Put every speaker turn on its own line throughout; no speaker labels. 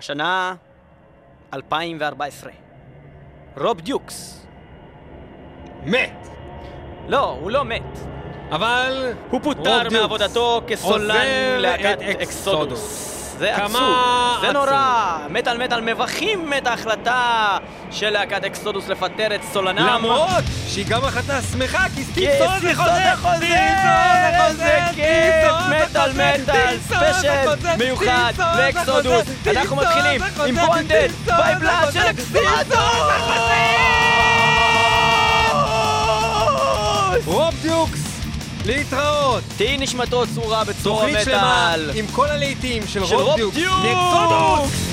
השנה 2014. רוב דיוקס.
מת!
לא, הוא לא מת.
אבל...
הוא פוטר מעבודתו כסולן להקת אקסודוס. זה עצוב, זה
עצוב.
נורא. מטאל מטאל מבכים את ההחלטה של להקת אקסודוס לפטר את סולנם.
למרות שהיא גם החלטה שמחה, כי סטיב
כי
סון זה
סטיב סון
חוזר! סטיב סון זה
איזה
חוזר!
כיף! מטאל! מטאל, ספיישל! מיוחד לאקסודוס. אנחנו מתחילים עם
חוזר!
בונדד
סטיב סון
ביי
זה
בלאד
חוזר!
של אקסודוס!
להתראות!
תהי נשמתו צרורה בצרור
תוכנית שלמה
המטאל.
עם כל הלהיטים של רוב
רוב
דיוקס!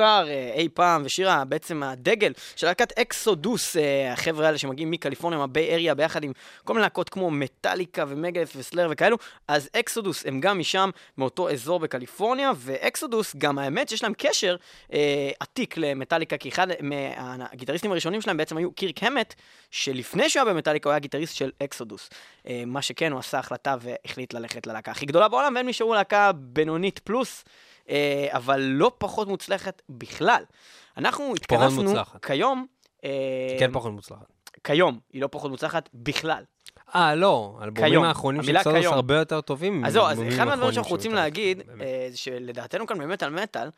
השיר הכי מוכר אה, אי פעם, ושיר ה- בעצם הדגל של להקת אקסודוס, אה, החבר'ה האלה שמגיעים מקליפורניה, מה Bay Area, ביחד עם כל מיני להקות כמו מטאליקה ומגאדת' וסלייר וכאלו, אז אקסודוס הם גם משם, מאותו אזור בקליפורניה, ואקסודוס, גם האמת שיש להם קשר אה, עתיק למטאליקה, כי אחד מהגיטריסטים הראשונים שלהם בעצם היו קירק האמט, שלפני שהוא היה במטאליקה הוא היה גיטריסט של אקסודוס. אה, מה שכן, הוא עשה החלטה והחליט ללכת ללהקה הכי גדולה בעולם, והם נשארו להקה בינונית פלוס, אבל לא פחות מוצלחת בכלל. אנחנו התכנסנו. כיום, אה,
כן פחות מוצלחת.
כיום, היא לא פחות מוצלחת בכלל.
אה, לא, האלבומים. האחרונים של
כיום.
הרבה יותר טובים.
אז זהו, אז אחד מהדברים שאנחנו רוצים. להגיד. אה, זה שלדעתנו כאן במטאל מטאל,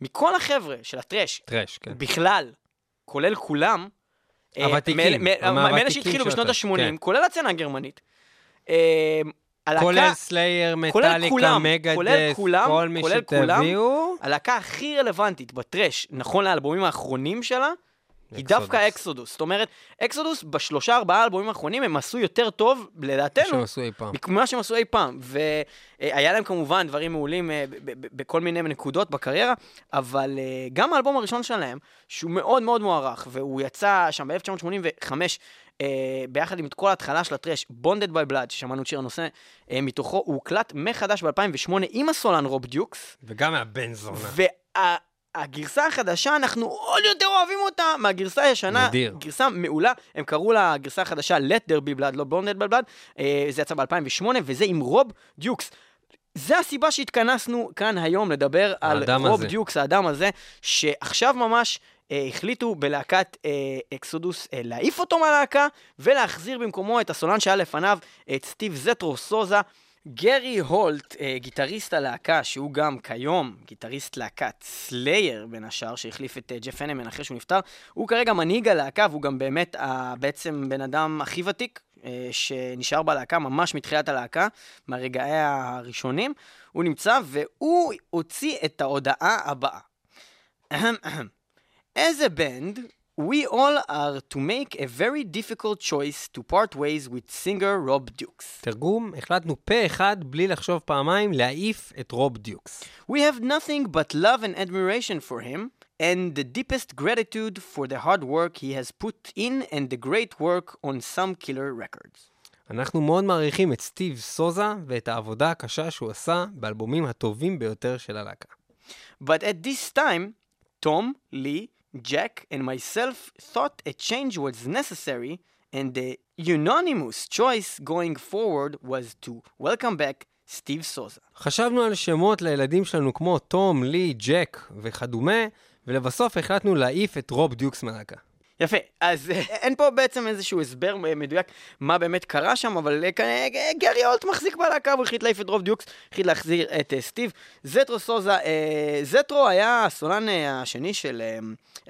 מכל החבר'ה של הטרש,
טרש, כן.
בכלל, כולל כולם, אה,
הוותיקים,
מאלה- שהתחילו בשנות
הטרש,
ה-80,
כן.
כולל הצצנה הגרמנית. הלהקה-
כולל סלייר, מטאליקה,
מגאדת',
כל מי
כולל כולם.
שתביאו.
הלהקה הכי רלוונטית בטרש, נכון לאלבומים האחרונים שלה, היא. דווקא אקסודוס. זאת אומרת, אקסודוס בשלושה ארבעה אלבומים האחרונים הם עשו יותר טוב, לדעתנו,
שהם עשו אי פעם.
ממה שהם עשו אי פעם. והיה להם כמובן דברים מעולים אה, בכל מיני נקודות בקריירה, אבל אה, גם האלבום הראשון שלהם, שהוא מאוד מאוד מוערך, והוא יצא שם ב-1985, אה, ביחד עם את כל ההתחלה של הטרש, Bonded by Blood, ששמענו את שיר הנושא אה, מתוכו, הוא הוקלט מחדש ב-2008 עם הסולן רוב דיוקס,
וגם מהבן זונה.
והגרסה החדשה, אנחנו עוד יותר אוהבים אותה מהגרסה הישנה.
נדיר.
גרסה מעולה, הם קראו לה גרסה החדשה Let There Be Blood, לא by Blood, אה, זה יצא ב-2008, וזה עם רוב דיוקס. זה הסיבה שהתכנסנו כאן היום לדבר על רוב
הזה.
דיוקס, האדם הזה, שעכשיו ממש החליטו בלהקת אה, אקסודוס אה, להעיף אותו מהלהקה ולהחזיר במקומו את הסולן שהיה לפניו, את סטיב זטרו סוזה. גרי הולט, אה, גיטריסט הלהקה, שהוא גם כיום גיטריסט להקת סלייר בין השאר, שהחליף את אה, ג'ף האנמן אחרי שהוא נפטר, הוא כרגע מנהיג הלהקה והוא גם באמת בעצם בן אדם הכי ותיק אה, שנשאר בלהקה ממש מתחילת הלהקה, מהרגעי הראשונים. הוא נמצא והוא הוציא את ההודעה הבאה. אהם, אהם. As a band, we all are to make a very difficult choice to part ways with singer Rob Dukes.
תרגום, החלטנו פה אחד, בלי לחשוב פעמיים, להעיף את רוב דיוקס.
We have nothing but love and admiration for him, and the deepest gratitude for the hard work he has put in and the great work on some killer records.
אנחנו מאוד מעריכים את סטיב סוזה ואת העבודה הקשה שהוא עשה באלבומים הטובים ביותר של הלהקה.
But at this time, Tom, Lee, Jack, and myself thought a change was necessary, and the unanimous choice going forward was to welcome back Steve Souza.
חשבנו על שמות לילדים שלנו כמו תום, לי, ג'ק וכדומה, ולבסוף החלטנו להעיף את רוב דיוקס מהלהקה.
יפה, אז אה, אין פה בעצם איזשהו הסבר מדויק מה באמת קרה שם, אבל אה, אה, גרי הולט מחזיק בלהקה, הוא החליט להעיף את רוב דיוקס, החליט להחזיר את סטיב. זטרו סוזה, זטרו היה הסולן השני של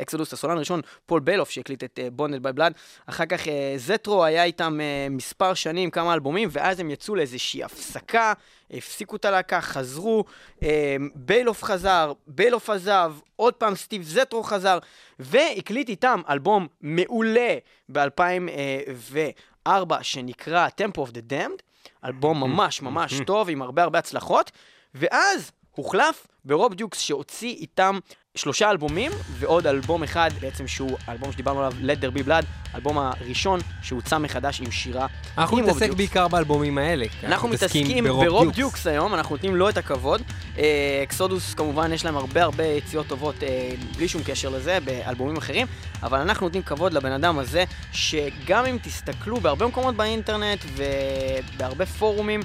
אקסודוס, הסולן הראשון, פול ביילוף, שהקליט את Bonded by Blood. אחר כך זטרו היה איתם מספר שנים, כמה אלבומים, ואז הם יצאו לאיזושהי הפסקה, הפסיקו את הלהקה, חזרו, אה, ביילוף חזר, ביילוף עזב, עוד פעם סטיב זטרו חזר, והקליט איתם אלבום מעולה ב-2004, שנקרא Tempo of the Damned, אלבום ממש ממש טוב, עם הרבה הרבה הצלחות, ואז הוחלף ברוב דיוקס שהוציא איתם שלושה אלבומים, ועוד אלבום אחד בעצם שהוא האלבום שדיברנו עליו, Let There Be Blood, האלבום הראשון שהוצא מחדש עם שירה
אנחנו נתעסק. בעיקר באלבומים האלה.
אנחנו מתעסקים ברוב דיוקס היום, אנחנו נותנים לו את הכבוד. אה, אקסודוס כמובן יש להם הרבה הרבה יציאות טובות אה, בלי שום קשר לזה באלבומים אחרים, אבל אנחנו נותנים כבוד לבן אדם הזה, שגם אם תסתכלו בהרבה מקומות באינטרנט ובהרבה פורומים,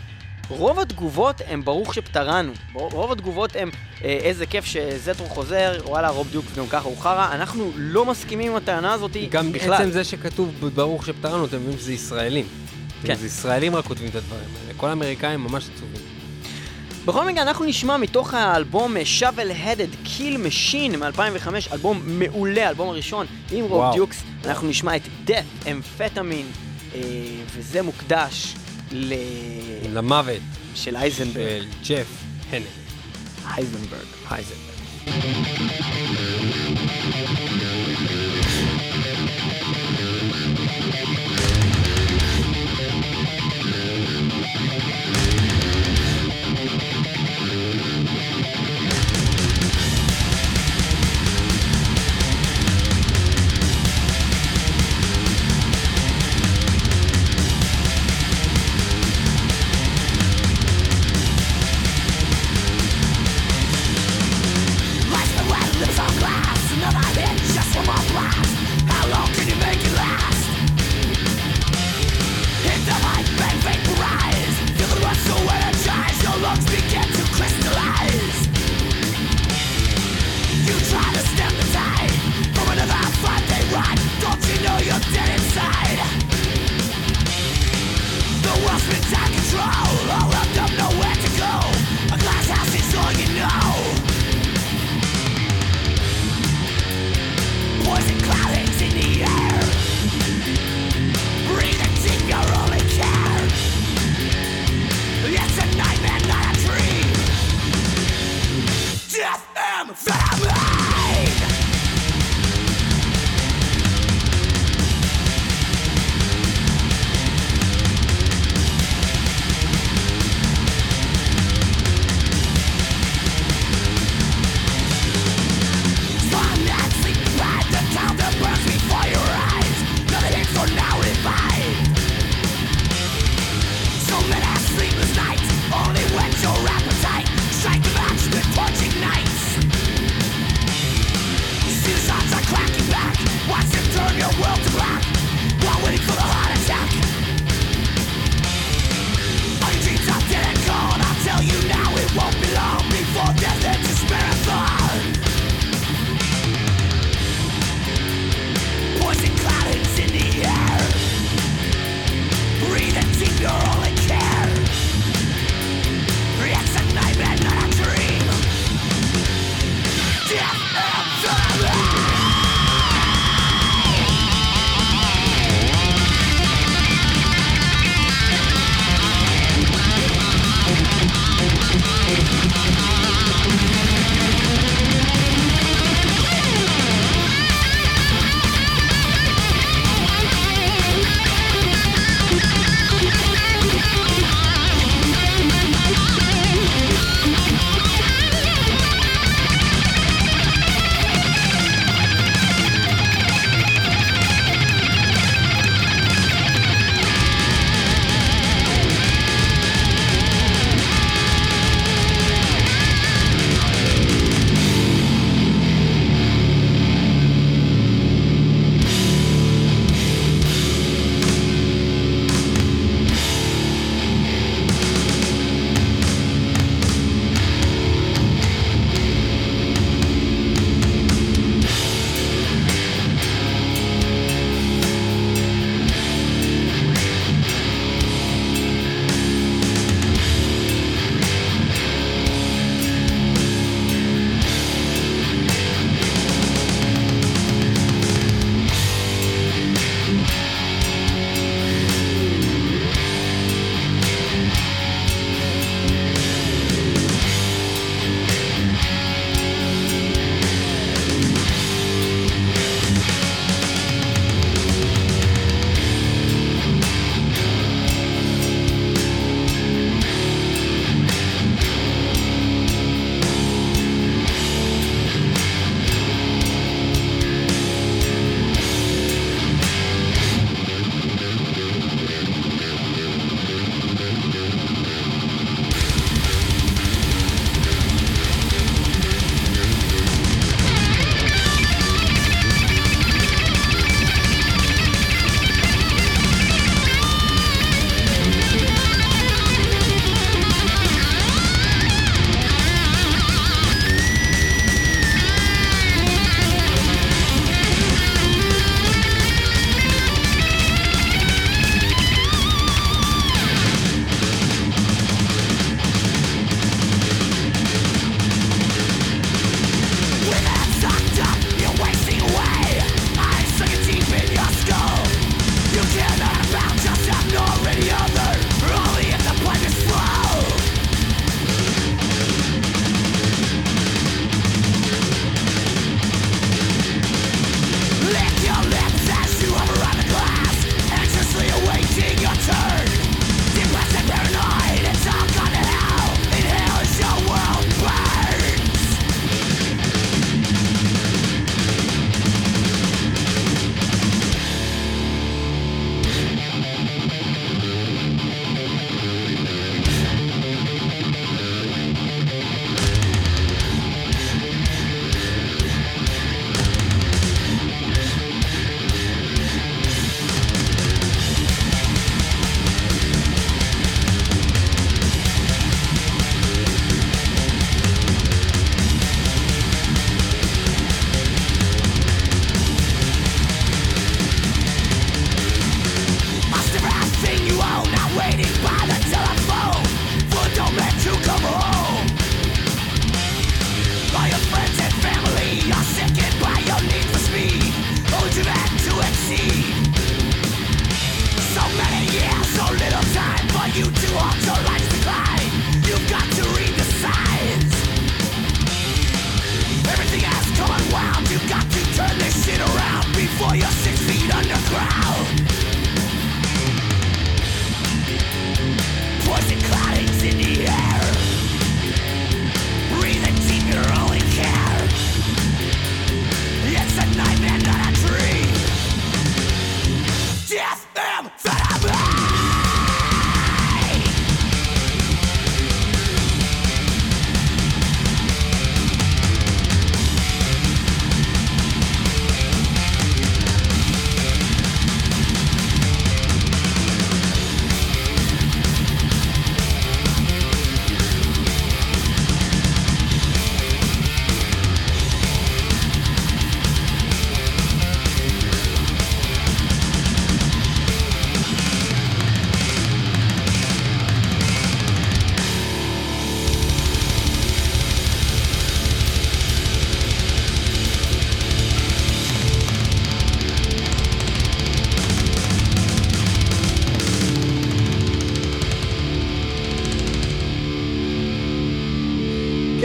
רוב התגובות הם ברוך שפטרנו. רוב התגובות הם אה, איזה כיף שזטרו חוזר, וואלה רוב דיוקס גם ככה הוא חרא. אנחנו לא מסכימים עם הטענה הזאת
גם
בכלל.
עצם זה שכתוב ברוך שפטרנו, אתם מבינים שזה ישראלים.
כן.
זה ישראלים רק כותבים את הדברים האלה. כל האמריקאים ממש עצובים.
בכל מקרה, אנחנו נשמע מתוך האלבום shovel headed kill machine מ-2005, אלבום מעולה, האלבום הראשון עם רוב. דיוקס. אנחנו נשמע את death amphetamine, אה, וזה מוקדש ל...
למוות
של אייזנברג.
של ג'ף הנן.
אייזנברג.
הייזנברג.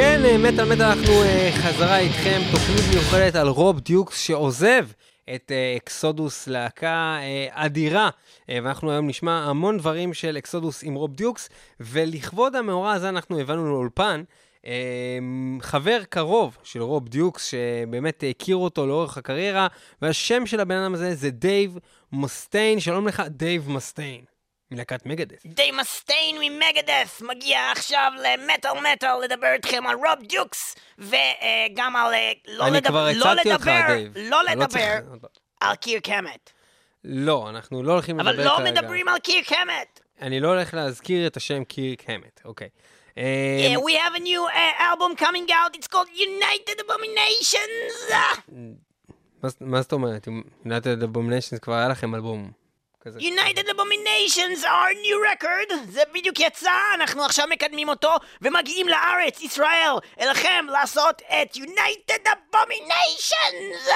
כן, אה, מטאל מטאל, אנחנו אה, חזרה איתכם, תוכנית מיוחדת על רוב דיוקס שעוזב את אה, אקסודוס, להקה אה, אדירה, ואנחנו היום נשמע המון דברים של אקסודוס עם רוב דיוקס, ולכבוד המאורע הזה אנחנו הבאנו לאולפן. חבר קרוב של רוב דיוקס, שבאמת הכיר אותו לאורך הקריירה, והשם של הבן אדם הזה זה דייב מוסטיין. שלום לך, דייב מוסטיין, מלהקת מגאדת'.
דייב מוסטיין ממגאדת' מגיע עכשיו למטאל מטאל לדבר איתכם על רוב דיוקס וגם על אה, לא
אני
לדבר-
כבר
לא
הצלתי אותך,
לדבר-
דייב.
לא
אני צריך-
לדבר על קירק האמט.
לא, אנחנו לא הולכים לדבר
אבל לא
כרגע.
מדברים על קירק האמט.
אני לא הולך להזכיר את השם קירק האמט, אוקיי.
Yeah,
אה,
we have a new uh, album coming out. It's called United Abominations.
מה זאת אומרת? United Abominations כבר היה לכם אלבום כזה.
United Abominations, our new record. זה בדיוק יצא, אנחנו עכשיו מקדמים אותו ומגיעים לארץ, ישראל, אליכם לעשות את United Abominations.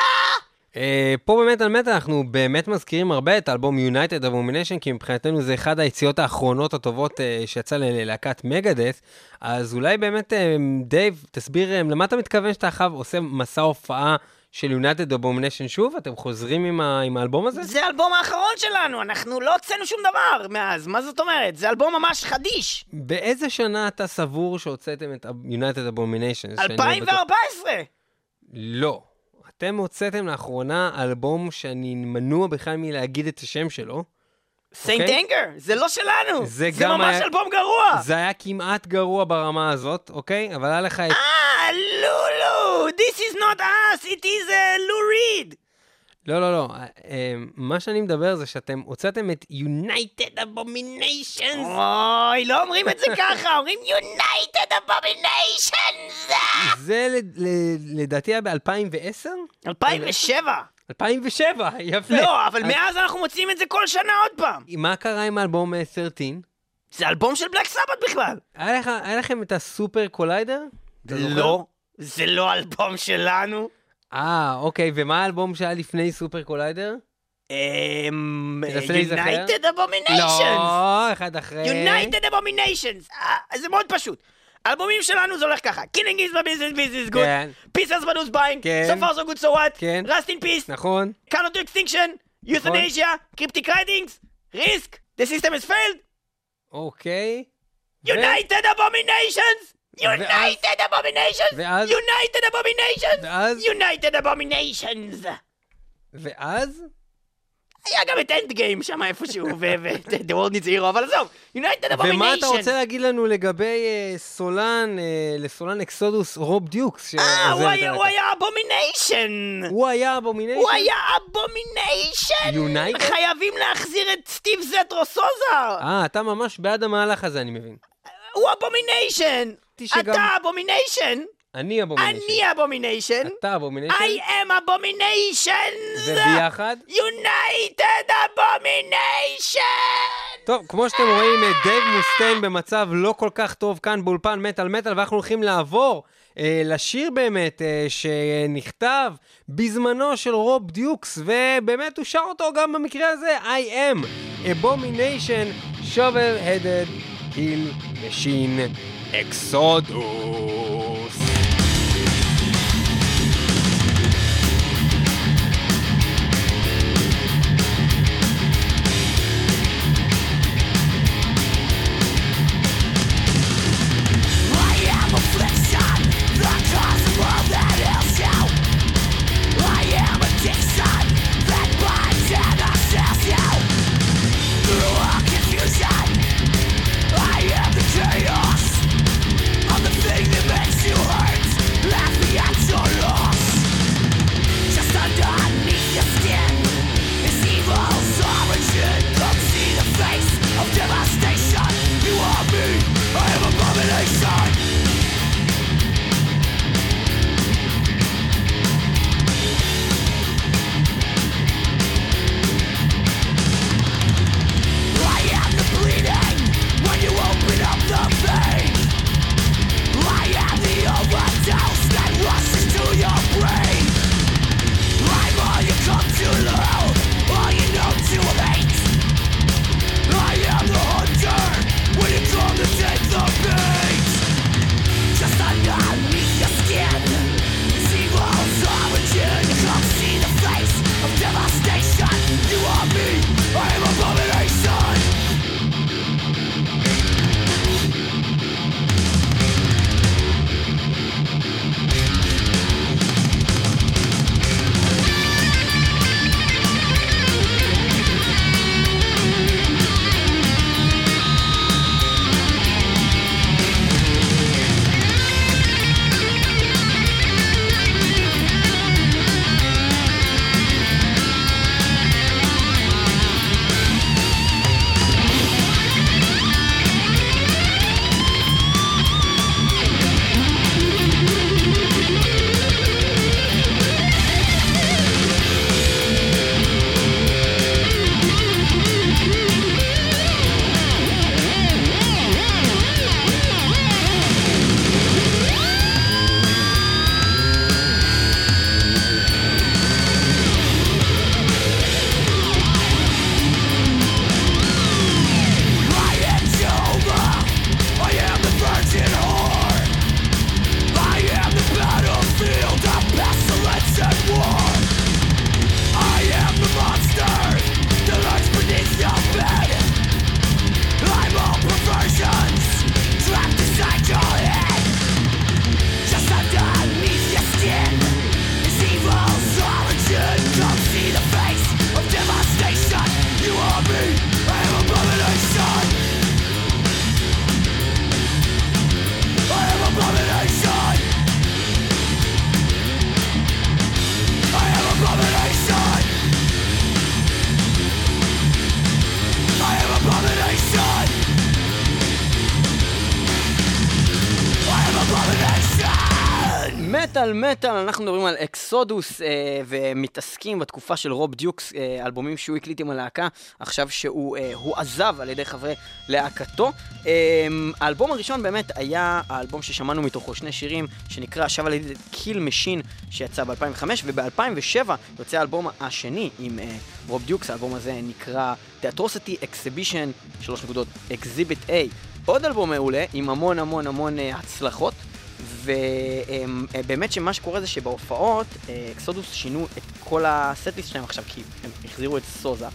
אה, פה באמת על מטה אנחנו באמת מזכירים הרבה את האלבום United Abomination, כי מבחינתנו זה אחד היציאות האחרונות הטובות אה, שיצא ללהקת מגדס, אז אולי באמת, אה, דייב, תסביר אה, למה אתה מתכוון שאתה עכשיו עושה מסע הופעה של United Abomination שוב? אתם חוזרים עם ה- עם האלבום הזה?
זה האלבום האחרון שלנו, אנחנו לא הוצאנו שום דבר מאז, מה זאת אומרת? זה אלבום ממש חדיש.
באיזה שנה אתה סבור שהוצאתם את לא בטוח-
2014.
לא. אתם הוצאתם לאחרונה אלבום שאני מנוע בכלל מלהגיד את השם שלו.
סיינט
אוקיי.
אנגר, זה לא שלנו.
זה
זה ממש
היה-
אלבום גרוע.
זה היה כמעט גרוע ברמה הזאת, אוקיי? אבל היה לך את...
אה, this is not us, it is uh, לו ריד.
לא, לא, לא. אה, אה, מה שאני מדבר זה שאתם הוצאתם את United Abominations.
אוי, לא אומרים את זה ככה, אומרים United Abominations!
זה לדעתי היה ב-2010?
2007.
2007, יפה.
לא, אבל
אז
מאז אנחנו מוציאים את זה כל שנה עוד פעם.
מה קרה עם האלבום אה, 13?
זה אלבום של בלאק סבאת' בכלל.
היה לכם את ה Super Collider?
לא, זה לא אלבום שלנו.
אה, אוקיי, ומה האלבום שהיה לפני סופר קוליידר?
אמ... United Abominations.
לא, אחד אחרי...
United Abominations. אה, זה מאוד פשוט. האלבומים שלנו זה הולך ככה, Killing is my business, business is good,
כן.
Peace has been buying,
כן.
so far so good so what,
כן.
Rust in peace,
נכון.
Counter to extinction, Euthanasia, Cryptic writings, Risk, The system has failed,
אוקיי.
United Abominations! United Abominations!
ואז?
United Abominations!
ואז?
United Abominations!
ואז?
היה גם את Endgame שם איפשהו, ו-The World Needs Hero, אבל עזוב, United Abominations!
ומה אתה רוצה להגיד לנו לגבי אה, סולן, אה, לסולן אקסודוס רוב דיוקס?
אה, הוא היה-
Abomination!
הוא היה abomination?
הוא היה
abomination!
United?
חייבים להחזיר את סטיב זטרו סוזה!
אה, אתה ממש בעד המהלך הזה, אני מבין.
הוא abomination!
חשבתי שגם-
אתה abomination!
אני abomination.
אני abomination!
אתה abomination?
I am abomination!
וביחד?
United Abominations!
טוב, כמו שאתם רואים, אה, דייב מוסטיין במצב לא כל כך טוב כאן באולפן מטאל מטאל, ואנחנו הולכים לעבור אה, לשיר באמת אה, שנכתב בזמנו של רוב דיוקס, ובאמת הוא שר אותו גם במקרה הזה, I am Abomination Shovel Headed Kill Machine
Exodo.
מטאל אנחנו מדברים על אקסודוס אה, ומתעסקים בתקופה של רוב דיוקס, אה, אלבומים שהוא הקליט עם הלהקה, עכשיו שהוא אה, עזב על ידי חברי להקתו. אה, האלבום הראשון באמת היה האלבום ששמענו מתוכו שני שירים, שנקרא Shovel Headed Kill Machine, שיצא ב-2005, וב-2007 יוצא האלבום השני עם אה, רוב דיוקס, האלבום הזה נקרא Atrocity Exhibition, שלוש נקודות, Exhibit A. עוד אלבום מעולה, עם המון המון המון אה, הצלחות. ובאמת שמה שקורה זה שבהופעות, אה, אקסודוס שינו את כל ה setlist שלהם עכשיו, כי הם החזירו את סוזה,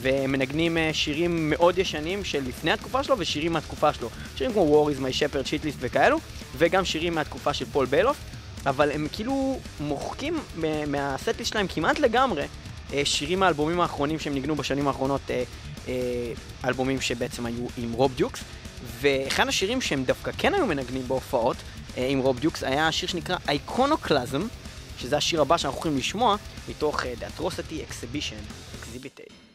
ומנגנים אה, שירים מאוד ישנים של לפני התקופה שלו ושירים מהתקופה שלו. שירים כמו War is my shepherd, Blacklist וכאלו, וגם שירים מהתקופה של פול ביילוף, אבל הם כאילו מוחקים מה setlist שלהם כמעט לגמרי אה, שירים מהאלבומים האחרונים שהם ניגנו בשנים האחרונות, אלבומים שבעצם היו עם רוב דיוקס. ואחד השירים שהם דווקא כן היו מנגנים בהופעות, אה, עם רוב דיוקס, היה שיר שנקרא אייקונוקלזם, שזה השיר הבא שאנחנו הולכים לשמוע, מתוך uh, The Atrocity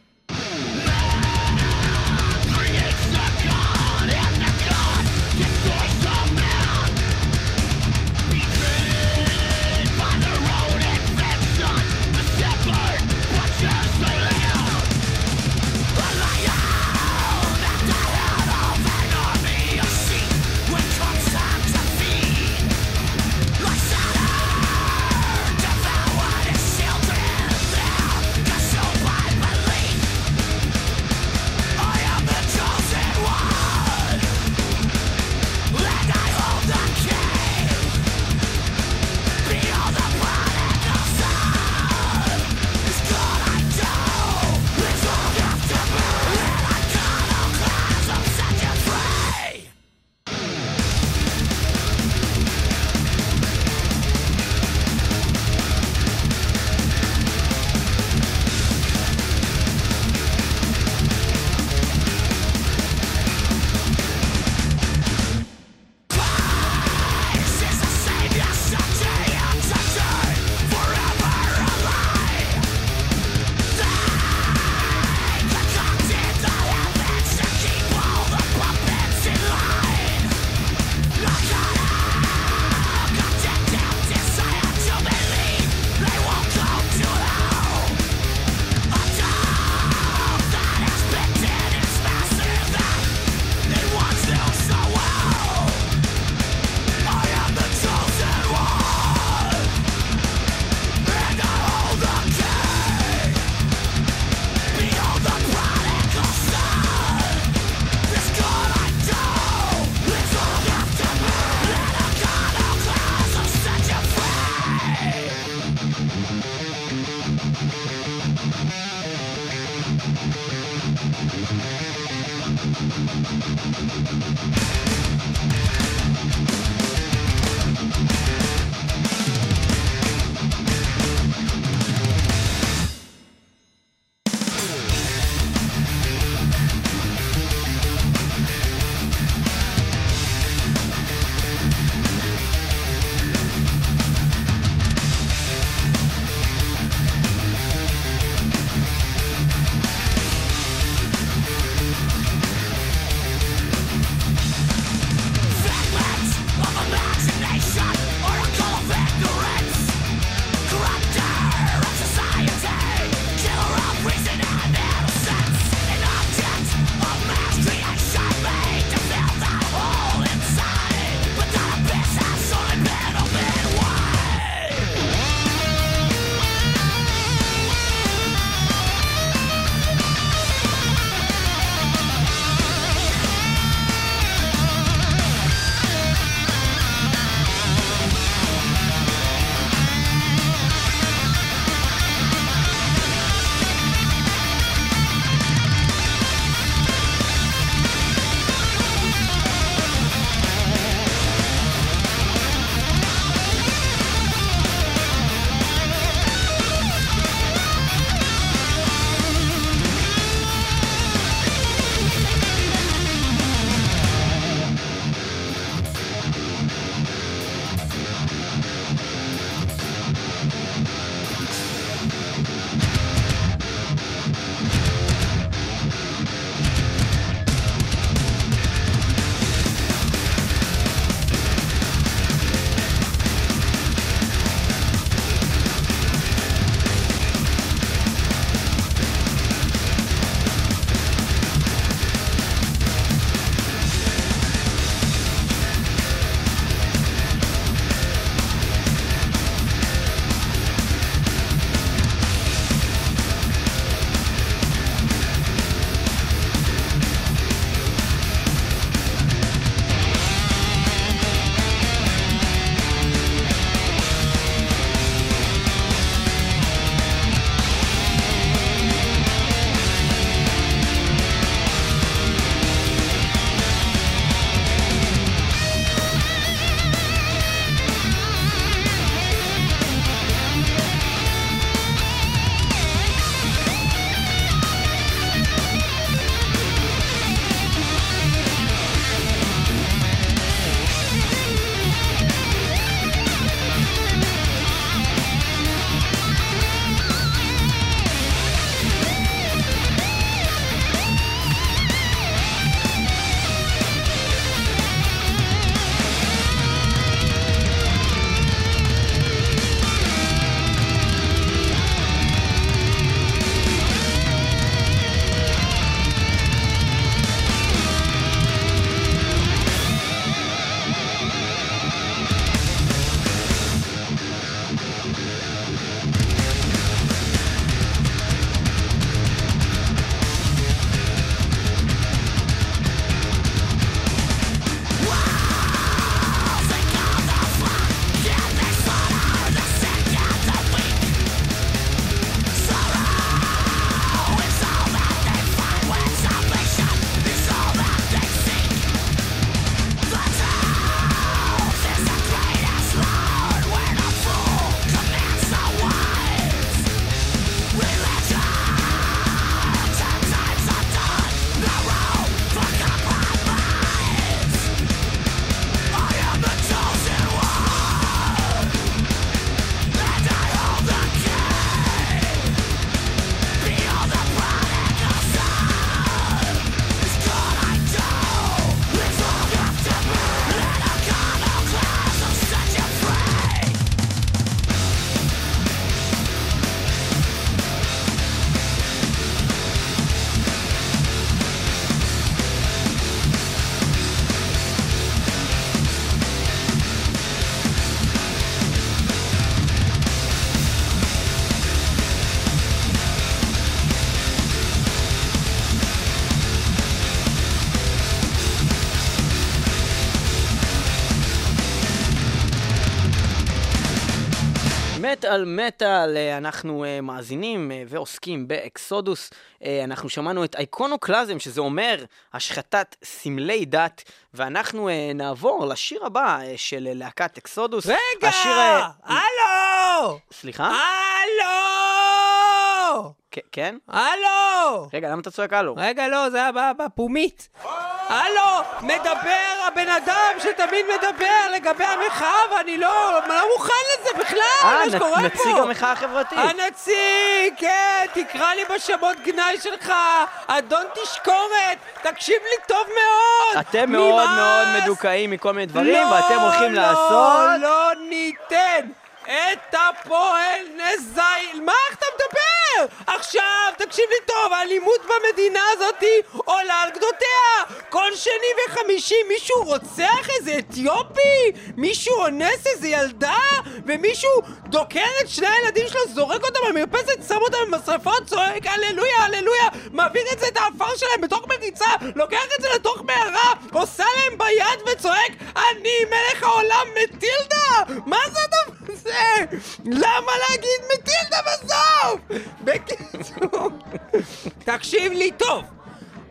מטאל מטאל, אה, אנחנו אה, מאזינים אה, ועוסקים באקסודוס. אנחנו שמענו את אייקונוקלזם, שזה אומר השחתת סמלי דת, ואנחנו נעבור לשיר הבא של להקת אקסודוס.
רגע!
השיר...
הלו!
סליחה?
הלו!
כן-?
הלו!
רגע, למה אתה צועק הלו?
רגע, לא, זה היה בפומית. הלו, מדבר הבן אדם שתמיד מדבר לגבי המחאה, ואני לא, לא מוכן לזה בכלל,
אה,
מה שקורה פה.
נציג המחאה החברתית.
הנציג, כן, תקרא לי בשמות גנאי שלך, אדון תשקורת, תקשיב לי טוב מאוד.
אתם מאוד. מאוד מדוכאים מכל מיני דברים,
לא,
ואתם הולכים
לא,
לעשות...
לא ניתן את הפועל נזיל. מה, מדבר? עכשיו, תקשיב לי טוב, האלימות במדינה הזאתי עולה על גדותיה. כל שני וחמישי מישהו רוצח איזה אתיופי? מישהו אונס איזה ילדה? ומישהו דוקר את שני הילדים שלו, זורק אותם במרפסת, שם אותם במשרפות, צועק הללויה, הללויה, מעביר את זה, את האפר שלהם בתוך מריצה, לוקח את זה לתוך מערה, עושה להם ביד וצועק, אני מלך העולם מטילדה! מה זה הדבר הזה? למה להגיד מטילדה בסוף? בקיצור, תקשיב לי טוב.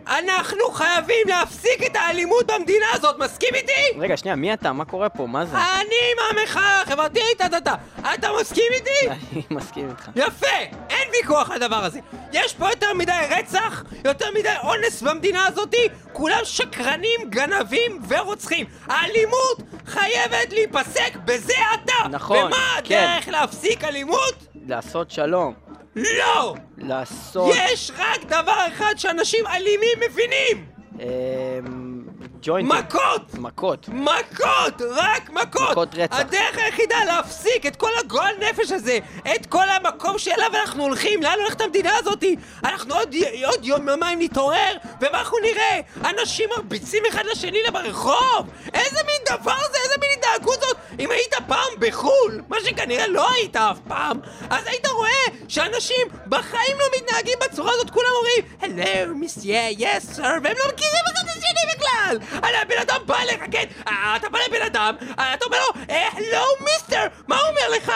אנחנו חייבים להפסיק את האלימות במדינה הזאת, מסכים איתי?
רגע, שנייה, מי אתה? מה קורה פה? מה זה?
אני מהמחאה החברתית, אתה, אתה, אתה מסכים איתי?
אני מסכים איתך.
יפה! אין ויכוח על הדבר הזה. יש פה יותר מדי רצח, יותר מדי אונס במדינה הזאתי, כולם שקרנים, גנבים ורוצחים. האלימות חייבת להיפסק בזה עתה!
נכון,
ומה
כן.
הדרך להפסיק אלימות?
לעשות שלום.
לא!
לעשות...
יש רק דבר אחד שאנשים אלימים מבינים!
אמ, ג'וינטים.
מכות!
מכות.
מכות! רק מכות!
מכות רצח.
הדרך היחידה להפסיק את כל הגועל נפש הזה, את כל המקום שאליו אנחנו הולכים, לאן הולכת המדינה הזאתי? אנחנו עוד, עוד יום יומיים נתעורר, ומה אנחנו נראה? אנשים מרביצים אחד לשני ברחוב! איזה מין דבר זה? איזה מין התנהגות זאת? אם היית פעם בחו"ל, מה שכנראה לא היית אף פעם, אז היית רואה שאנשים בחיים לא מתנהגים בצורה הזאת, כולם אומרים Hello, מסיה, yes sir, והם לא מכירים אחד את השני בכלל! הרי הבן אדם בא אליך, כן? אה, אתה בא לבן אדם, אה, אתה אומר לו, הלו מיסטר, מה הוא אומר לך?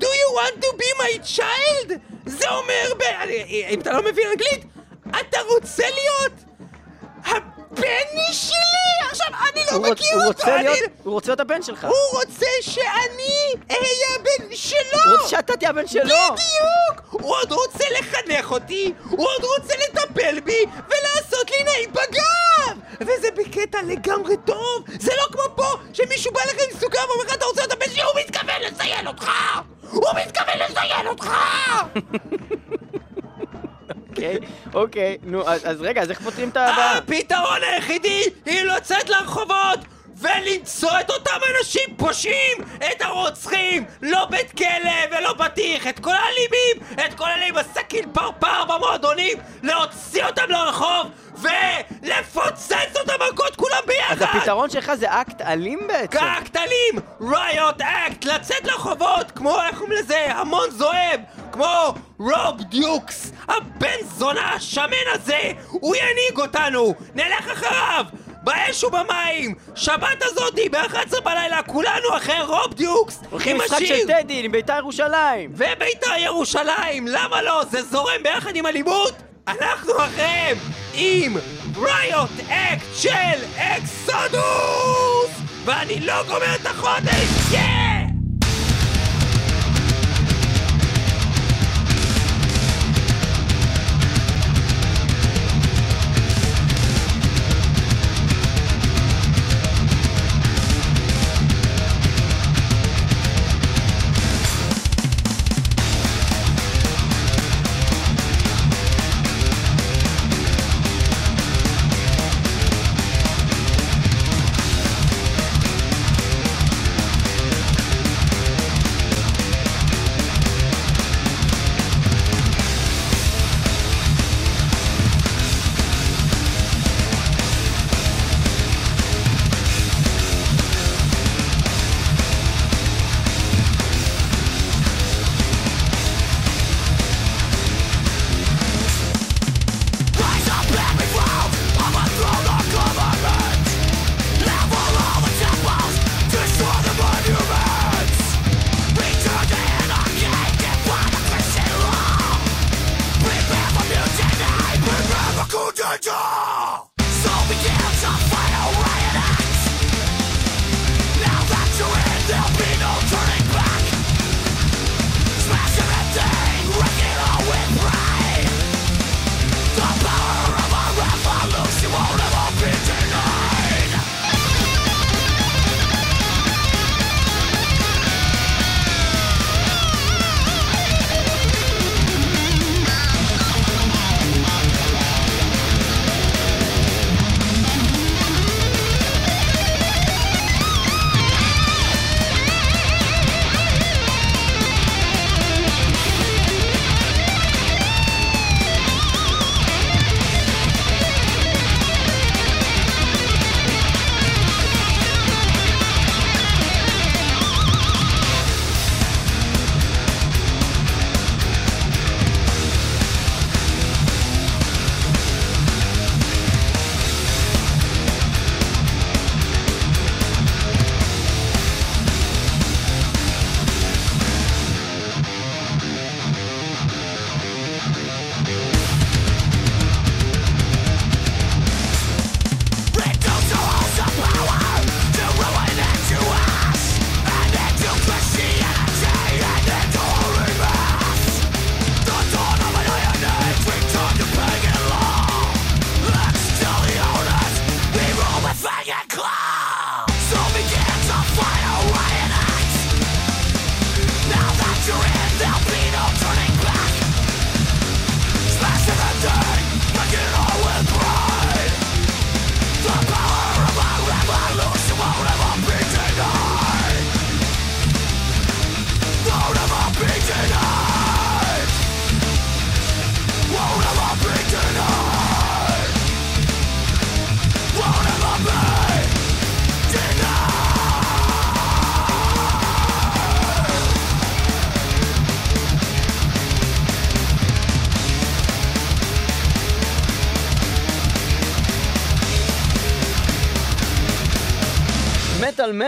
Do you want to be my child? זה אומר, ב... אה, אם אתה לא מבין אנגלית, אתה רוצה להיות הבני שלי? עכשיו, אני לא
רוצ-
מכיר
הוא
אותו,
רוצה
אני...
להיות... הוא רוצה להיות הבן שלך.
הוא רוצה שאני אהיה הבן שלו!
הוא רוצה שאתה תהיה הבן שלו.
בדיוק! הוא עוד רוצה לחנך אותי, הוא עוד רוצה לטפל בי ולעשות לי נעים בגב! וזה בקטע לגמרי טוב! זה לא כמו פה, שמישהו בא לך עם סוכר ואומר לך אתה רוצה להיות הבן שלי, הוא מתכוון לזיין אותך! הוא מתכוון לזיין אותך!
אוקיי, אוקיי. נו, אז אז רגע, אז איך פותרים את הבעיה?
הפתרון היחידי היא לצאת לרחובות ולמצוא את אותם אנשים פושעים, את הרוצחים, לא בית כלא ולא בטיח, את כל האלימים, את כל עם הסכין פרפר במועדונים, להוציא אותם לרחוב ולפוצץ אותם מכות כולם ביחד!
אז הפתרון שלך זה אקט אלים בעצם.
אקט אלים! Riot Act! לצאת לרחובות כמו, איך קוראים לזה? המון זועם! כמו רוב דיוקס! הבן זונה השמן הזה! הוא ינהיג אותנו! נלך אחריו! באש ובמים! שבת הזאתי ב-11 בלילה כולנו אחרי רוב דיוקס!
הולכים משחק. של טדי, עם בית"ר ירושלים.
ובית"ר ירושלים! למה לא? זה זורם ביחד עם אלימות? אנחנו אחריהם עם ריוט אקט של אקסודוס! ואני לא גומר את החודש! כן!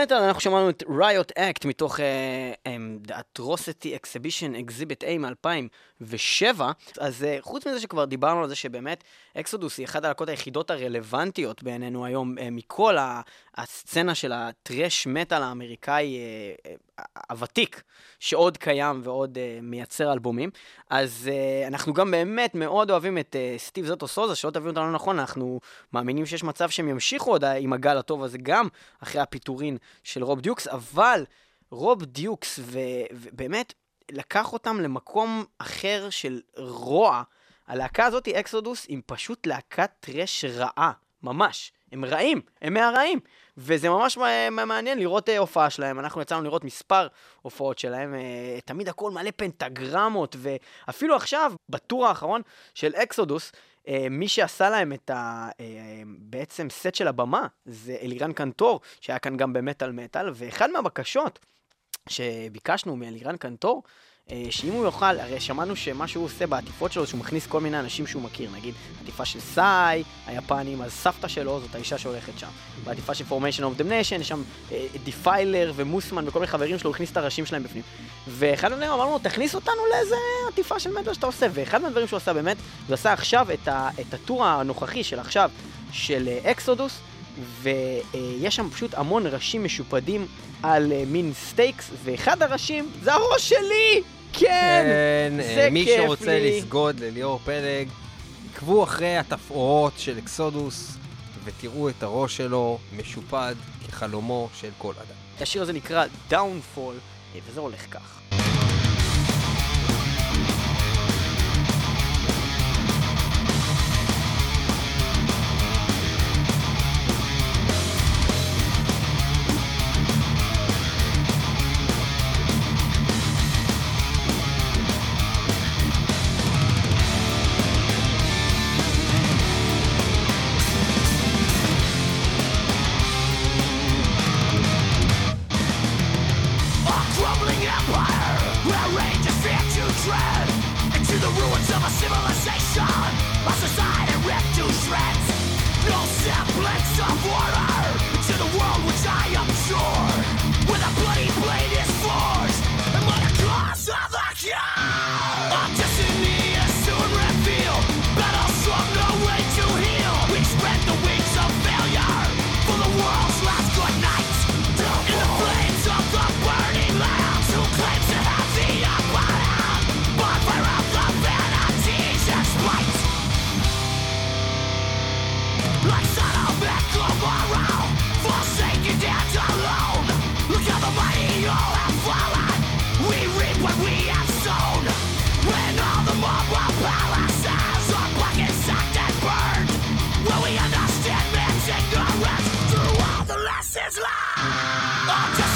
מטאל אנחנו שמענו את ריוט אקט מתוך uh, um, The Atrocity Exhibition Exhibit A מ-2007. אז uh, חוץ מזה שכבר דיברנו על זה שבאמת אקסודוס היא אחת הלהקות היחידות הרלוונטיות בעינינו היום uh, מכל הסצנה של הטרש מטאל האמריקאי uh, הוותיק, שעוד קיים ועוד מייצר אלבומים. אז אנחנו גם באמת מאוד אוהבים את סטיב זוטו סוזה, שלא תבינו אותנו נכון, אנחנו מאמינים שיש מצב שהם ימשיכו עוד עם הגל הטוב הזה גם אחרי הפיטורין של רוב דיוקס, אבל רוב דיוקס, ובאמת, לקח אותם למקום אחר של רוע. הלהקה הזאת, אקסודוס, היא פשוט להקת thrash רעה, ממש. הם רעים, הם מהרעים. וזה ממש מעניין לראות אה, הופעה שלהם. אנחנו יצאנו לראות מספר הופעות שלהם, אה, תמיד הכל מלא פנטגרמות, ואפילו עכשיו, ב tour האחרון של אקסודוס, אה, מי שעשה להם את ה... בעצם סט של הבמה זה אלירן קנטור, שהיה כאן גם במטאל מטאל, ואחד מהבקשות שביקשנו מאלירן קנטור, אה, שאם הוא יוכל, הרי שמענו שמה שהוא עושה בעטיפות שלו, שהוא מכניס כל מיני אנשים שהוא מכיר, נגיד עטיפה של Sigh, היפנים, אז סבתא שלו זאת האישה שהולכת שם. בעטיפה של Formation of Damnation, יש שם אה, דיפיילר ומוסמן וכל מיני חברים שלו, הוא הכניס את הראשים שלהם בפנים. ואחד הדברים אמרנו לו, תכניס אותנו לאיזה עטיפה של מטאל שאתה עושה, ואחד מהדברים שהוא עשה באמת, הוא עשה עכשיו את, ה, את ה tour הנוכחי של עכשיו, של אה, אקסודוס, ויש שם פשוט המון ראשים משופדים על אה, מין stakes, ואחד הראשים זה הראש שלי! כן!
כן,
זה
אה, מי
כיף
שרוצה
לי.
לסגוד לליאור פלג, עקבו אחרי התפאורות של אקסודוס ותראו את הראש שלו משופד כחלומו של כל אדם.
השיר הזה נקרא Downfall, אה, וזה הולך כך.
It's life.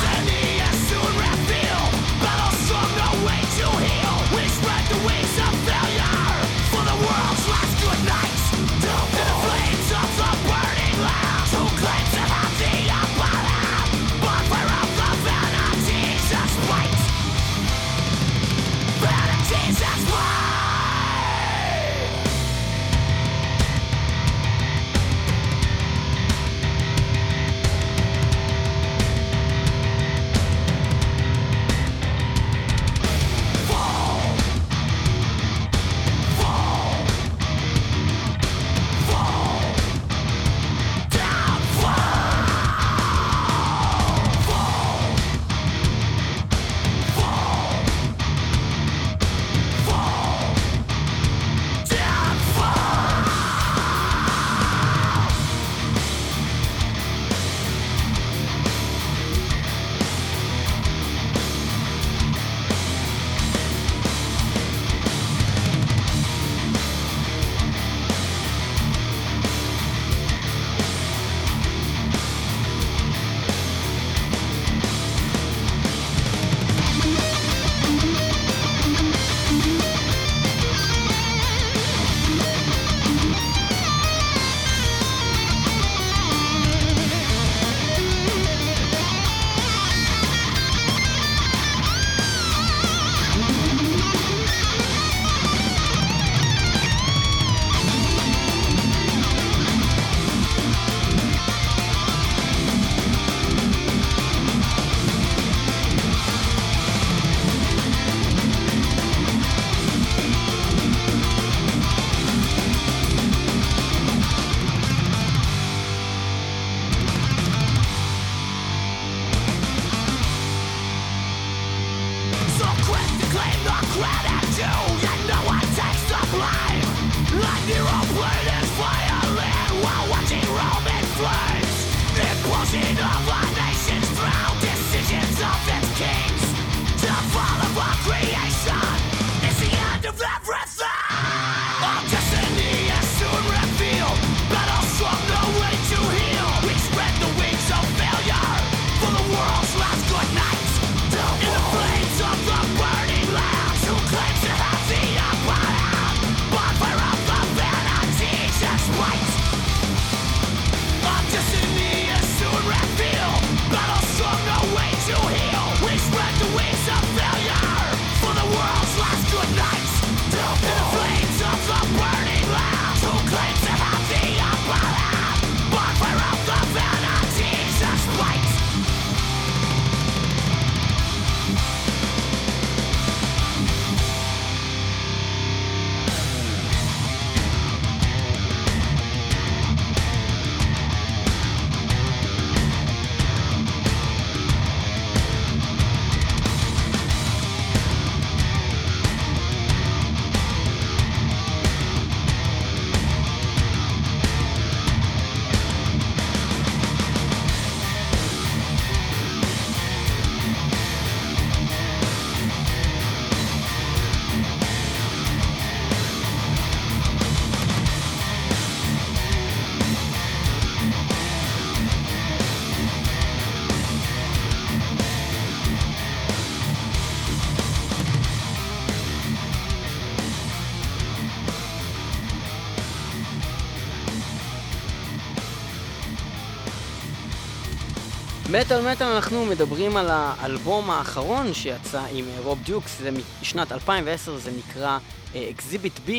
מטאל מטאל אנחנו מדברים על האלבום האחרון שיצא עם אה, רוב דיוקס, זה משנת 2010, זה נקרא אה, Exhibit B,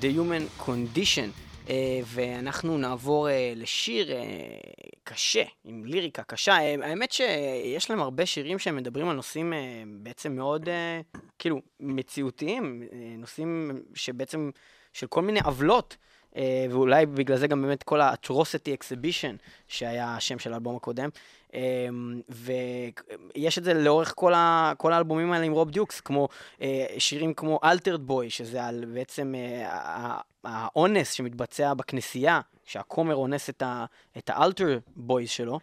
The Human Condition. אה, ואנחנו נעבור אה, לשיר אה, קשה, עם ליריקה קשה. אה, האמת שיש להם הרבה שירים שהם מדברים על נושאים אה, בעצם מאוד, אה, כאילו, מציאותיים, אה, נושאים שבעצם, של כל מיני עוולות. אה, ואולי בגלל זה גם באמת כל ה-Atrocity Exhibition, שהיה השם של האלבום הקודם. אה, ויש את זה לאורך כל, ה, כל האלבומים האלה עם רוב דיוקס, כמו אה, שירים כמו Altered Boy, שזה על בעצם אה, האונס שמתבצע בכנסייה, שהכומר אונס את, ה, את ה-Altar Boys שלו.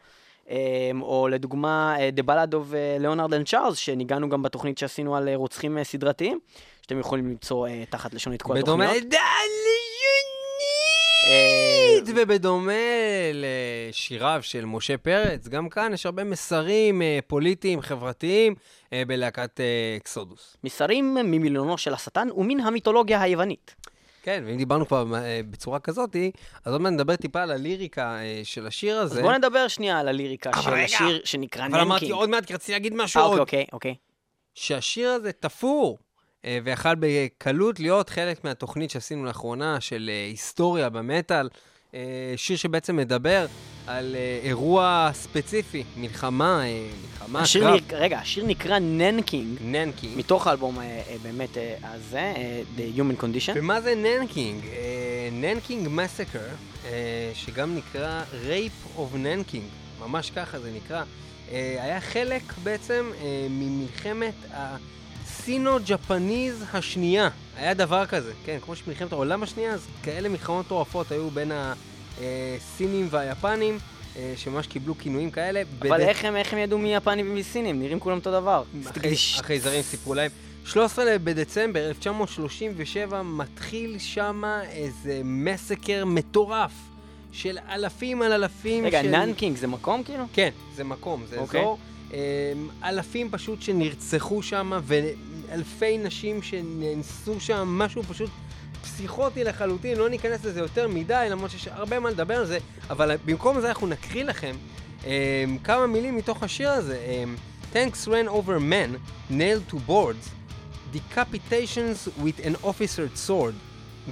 אה, או לדוגמה, אה, The Ballad of Leonard and Charles, שנגענו גם בתוכנית שעשינו על רוצחים סדרתיים, שאתם יכולים למצוא תחת לשונית כל
בדומה
התוכניות. אה,
ובדומה לשיריו של משה פרץ, גם כאן יש הרבה מסרים אה, פוליטיים, חברתיים, אה, בלהקת אה, אקסודוס.
מסרים ממילונו של השטן ומן המיתולוגיה היוונית.
כן, ואם דיברנו כבר בצורה כזאת, אז עוד מעט נדבר טיפה על הליריקה של השיר
אז
הזה.
בוא נדבר שנייה על הליריקה של
רגע,
השיר שנקרא
אבל אמרתי
ננקינג.
עוד מעט, כי רציתי להגיד משהו
אה,
עוד.
אוקיי, אוקיי, אוקיי.
שהשיר הזה תפור, ויכל בקלות להיות חלק מהתוכנית שעשינו לאחרונה של היסטוריה במטאל. אה, שיר שבעצם מדבר על אה, אירוע ספציפי, מלחמה, אה, מלחמה,
השיר
קרב.
נק- רגע, השיר נקרא ננקינג,
ננקינג.
מתוך האלבום באמת הזה, The Human Condition.
ומה זה ננקינג? Nanking massacre, שגם נקרא Rape of Nanking, ממש ככה זה נקרא, היה חלק בעצם ממלחמת ה Sino-Japanese השנייה. היה דבר כזה, כן, כמו שמלחמת העולם השנייה, אז כאלה מלחמות מטורפות היו בין הסינים והיפנים, אה, שממש קיבלו כינויים כאלה.
אבל
בד-
איך הם, איך הם ידעו מי יפנים ומי סינים? נראים כולם אותו דבר.
החי- החייזרים סיפרו להם. 13 בדצמבר 1937 מתחיל שם איזה מסקר מטורף של אלפים על אלפים
רגע,
של...
ננקינג זה מקום כאילו?
כן, זה מקום, זה
אוקיי.
אזור. אמ, אלפים פשוט שנרצחו שם, ואלפי נשים שנאנסו שם, משהו פשוט פסיכוטי לחלוטין, לא ניכנס לזה יותר מדי, למרות שיש הרבה מה לדבר על זה, אבל במקום זה אנחנו נקריא לכם um, כמה מילים מתוך השיר הזה. Um, Tanks ran over men, nailed to boards, decapitations with an officer's sword,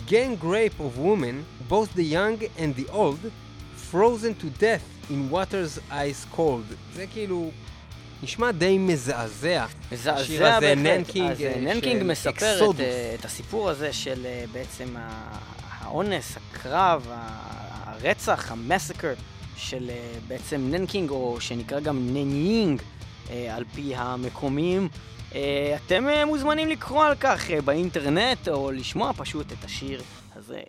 gang rape of women, both the young and the old, frozen to death in waters ice cold. זה כאילו נשמע די מזעזע.
מזעזע
השיר
הזה,
ננקינג,
אז אה,
אה,
ננקינג מספר את, אה, את הסיפור הזה של בעצם האונס, הקרב, הרצח, ה massacre של בעצם ננקינג, או שנקרא גם ננינג, על פי המקומיים. אתם מוזמנים לקרוא על כך באינטרנט, או לשמוע פשוט את השיר הזה.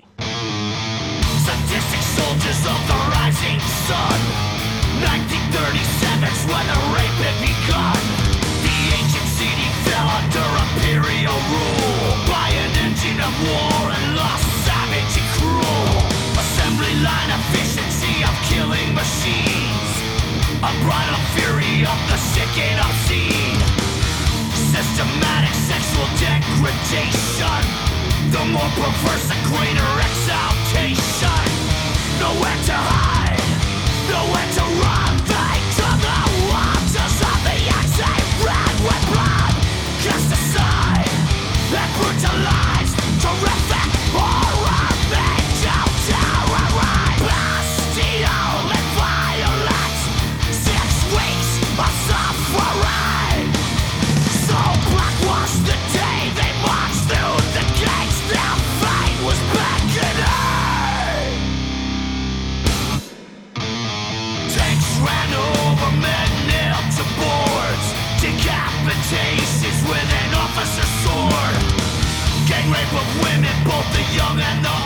Sadistic soldiers of the rising sun 1937's when the rape had begun. The ancient city fell under imperial rule by an engine of war and lost savage and cruel. Assembly line efficiency of killing machines. A bridal fury of the sick and obscene. Systematic sexual degradation. The more perverse, the greater exaltation. No to hide. young and old.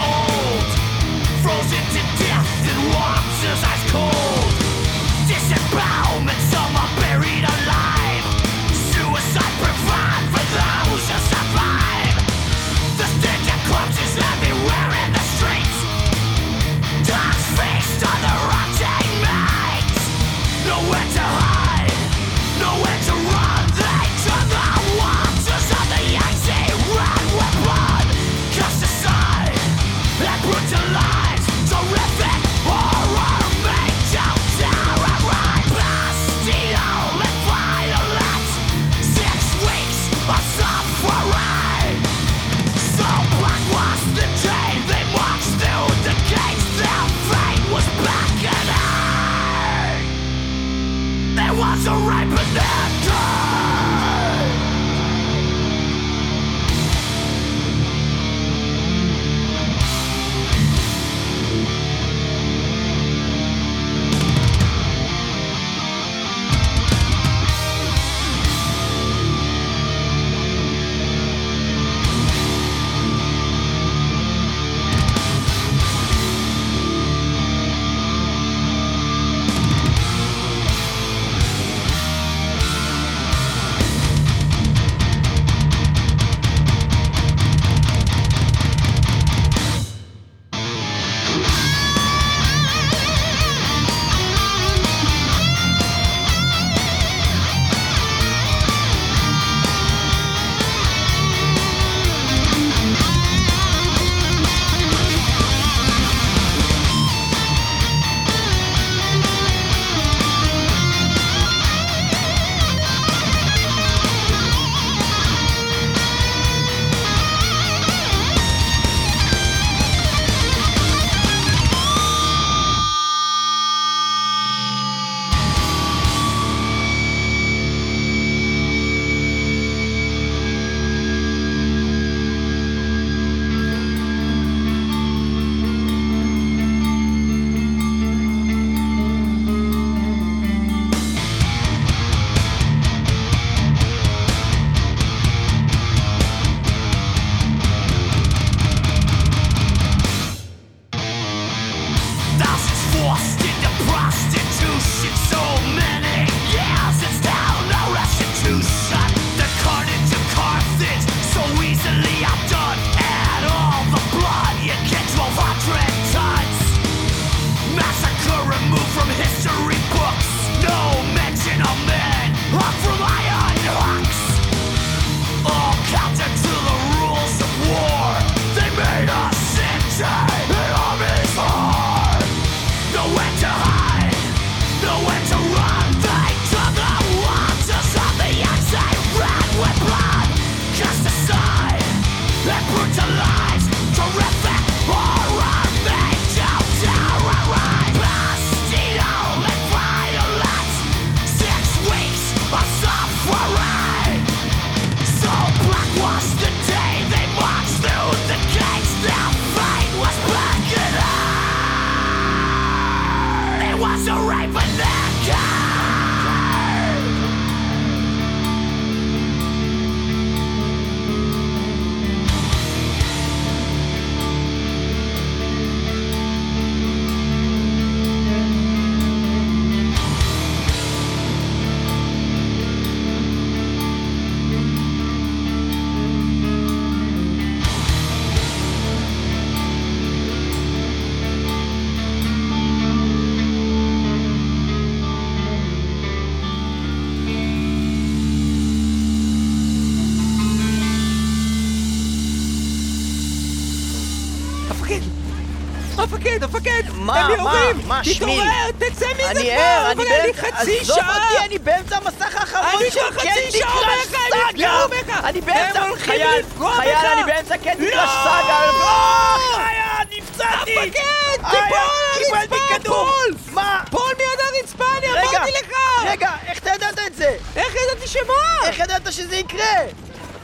מה, מה! מה, שמיל?
תתעורר, תצא מזה
אני
כבר!
ער, אני
היה לי
באמצע...
חצי
עזוב
שעה!
אותי, אני באמצע המסך האחרון
אני
של קנדי
אומר
קראש! סאגה! אני באמצע... חייל, חייל! אני באמצע קנדי
לא!
קראש סאגה! לא! חייל, נפצעתי!
המפקד,
איי,
תיפול על הרצפה!
מה?
פול מיד הרצפה, אני אמרתי לך!
רגע, איך אתה ידעת את זה?
איך ידעתי שמה?
איך ידעת שזה יקרה?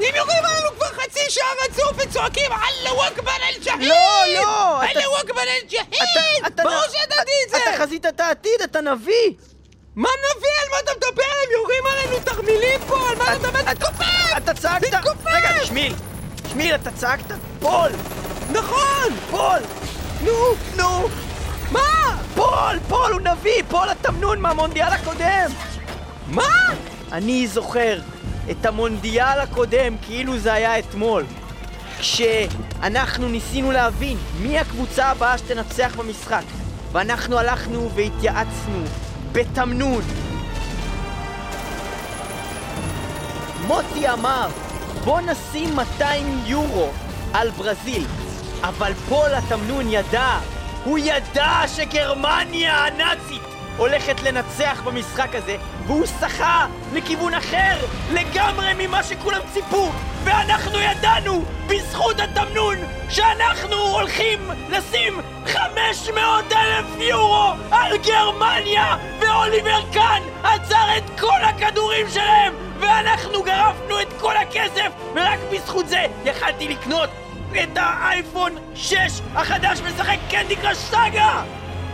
הם יורים עלינו כבר חצי שעה רצוף וצועקים אללהו אכבר אל-ג'הים!
לא, לא, אתה-
אל-ג'הים!
אתה- אתה-
ברור שידעתי את זה!
אתה חזית את העתיד, אתה נביא!
מה נביא? על מה אתה מדבר? הם יורים עלינו תרמילים פה! על מה אתה מדבר?
אתה-
תתכופף!
אתה צעקת...
תתכופף!
רגע, שמיל! שמיל, אתה צעקת? פול!
נכון!
פול!
נו!
נו!
מה?
פול! פול הוא נביא! פול התמנון מהמונדיאל הקודם!
מה?
אני זוכר את המונדיאל הקודם כאילו זה היה אתמול. כשאנחנו ניסינו להבין מי הקבוצה הבאה שתנצח במשחק. ואנחנו הלכנו והתייעצנו בתמנון. מוטי אמר, בוא נשים 200 יורו על ברזיל. אבל פול התמנון ידע, הוא ידע שגרמניה הנאצית הולכת לנצח במשחק הזה, והוא שחה לכיוון אחר לגמרי ממה שכולם ציפו, ואנחנו ידענו, בזכות התמנון, שאנחנו הולכים לשים 500 אלף יורו על גרמניה, ואוליבר קאן עצר את כל הכדורים שלהם, ואנחנו גרפנו את כל הכסף, ורק בזכות זה יכלתי לקנות את האייפון 6 החדש משחק Candy Crush Saga!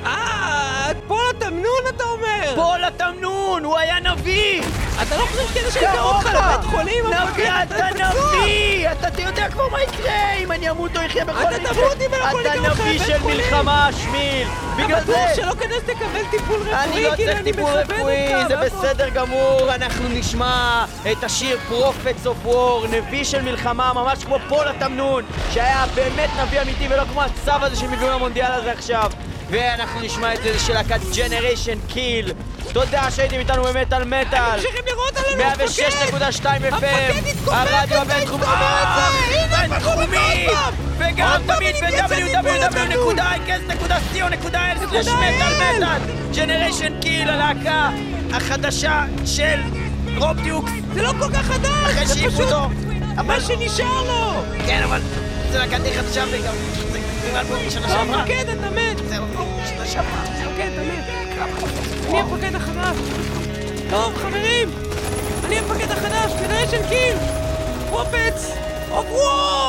אה, פול התמנון אתה אומר!
פול התמנון, הוא היה נביא!
אתה לא חושב שאני אקרא אותך לבית חולים?
נביא, אתה? נביא! אתה אתה יודע כבר מה יקרה אם אני אמות או אחיה בכל
אתה
מקרה!
תמות אם אנחנו
אתה
ניקח אותך
נביא
לבית
של
חולים.
מלחמה, שמיל! בגלל
אתה בטוח
זה!
שלא כדי שתקבל טיפול רפואי?
אני לא
כאילו,
צריך טיפול רפואי, זה? בסדר גמור, אנחנו נשמע את השיר Prophets of War, נביא של מלחמה, ממש כמו פול התמנון, שהיה באמת נביא אמיתי ולא כמו הצו הזה שהם הביאו למונדיאל הזה עכשיו. ואנחנו נשמע את זה של להקת Generation Kill. תודה שהייתם איתנו במטאל מטאל.
ממשיכים לראות עלינו, המפקד!
106.2 FM, הרדיו הבינתחומי,
עוד פעם!
וגם תמיד סלש מטאל ג'נריישן קיל, הלהקה החדשה של רוב דיוקס,
זה לא כל כך חדש!
אחרי
פשוט
אותו.
מה שנשאר לו!
כן, אבל זה להקה די חדשה וגם אלבום.
המפקד, אתה מת! המפקד, אתה! אני המפקד החדש! טוב, חברים! אני המפקד החדש, גנריישן קיל! פרופץ! אוף וור!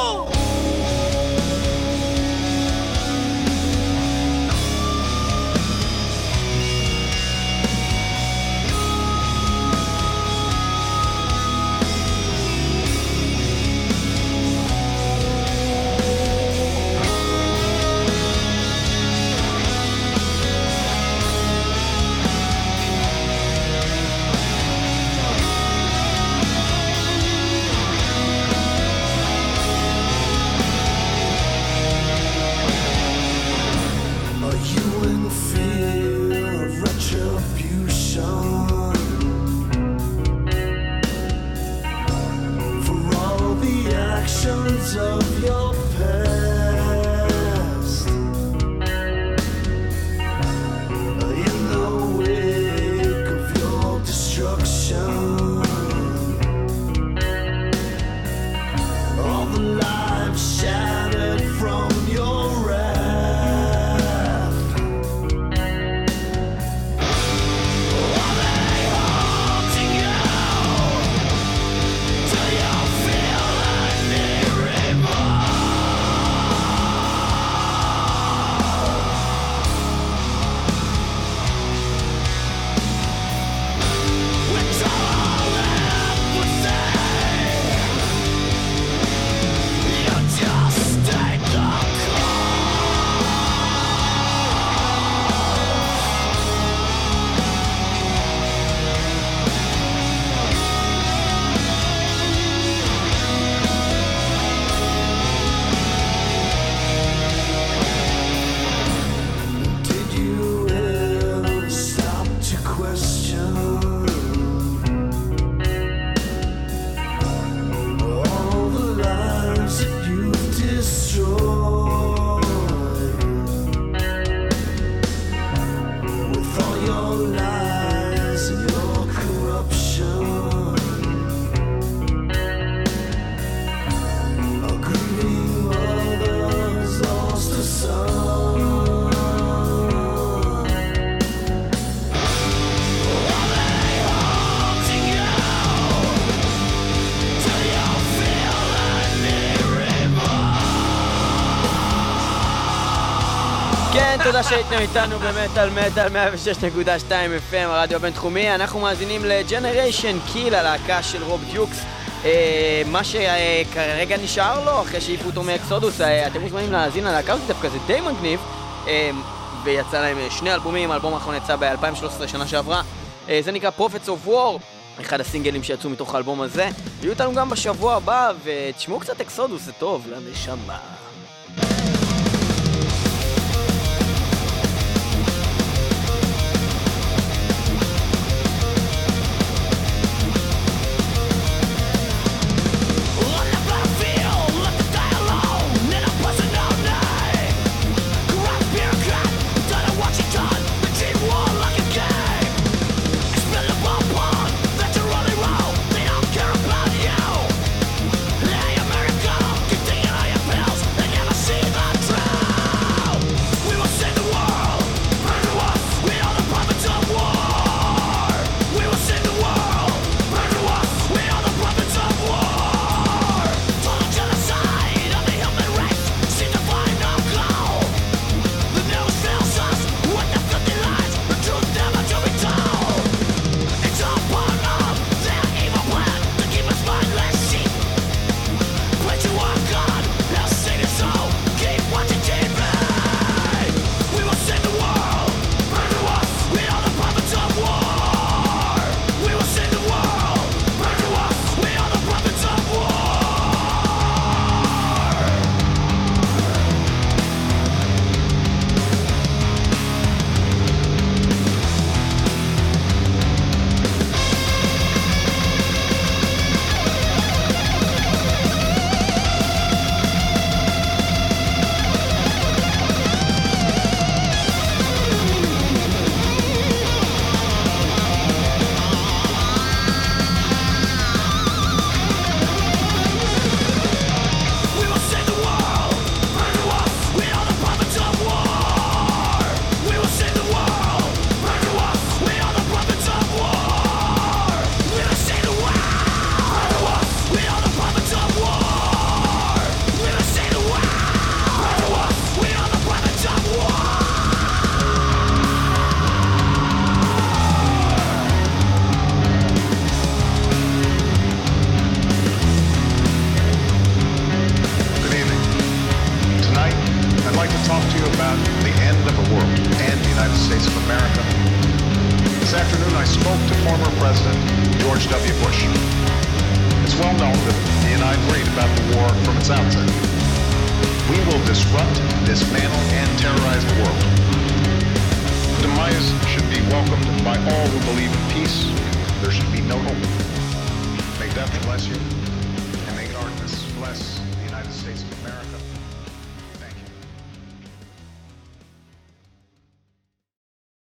שהייתם איתנו במטאל מטאל 106.2 FM, הרדיו הבינתחומי. אנחנו מאזינים ל Generation Kill, הלהקה של רוב דיוקס. אה, מה שכרגע נשאר לו, אחרי שהעיפו אותו מאקסודוס, אה, אתם מוזמנים להאזין ללהקה הזאת דווקא, זה די מגניב. אה, ויצא להם אה, שני אלבומים, האלבום האחרון יצא ב-2013, שנה שעברה. אה, זה נקרא Prophets of War. אחד הסינגלים שיצאו מתוך האלבום הזה. יהיו איתנו גם בשבוע הבא, ותשמעו קצת אקסודוס, זה טוב לנשמה.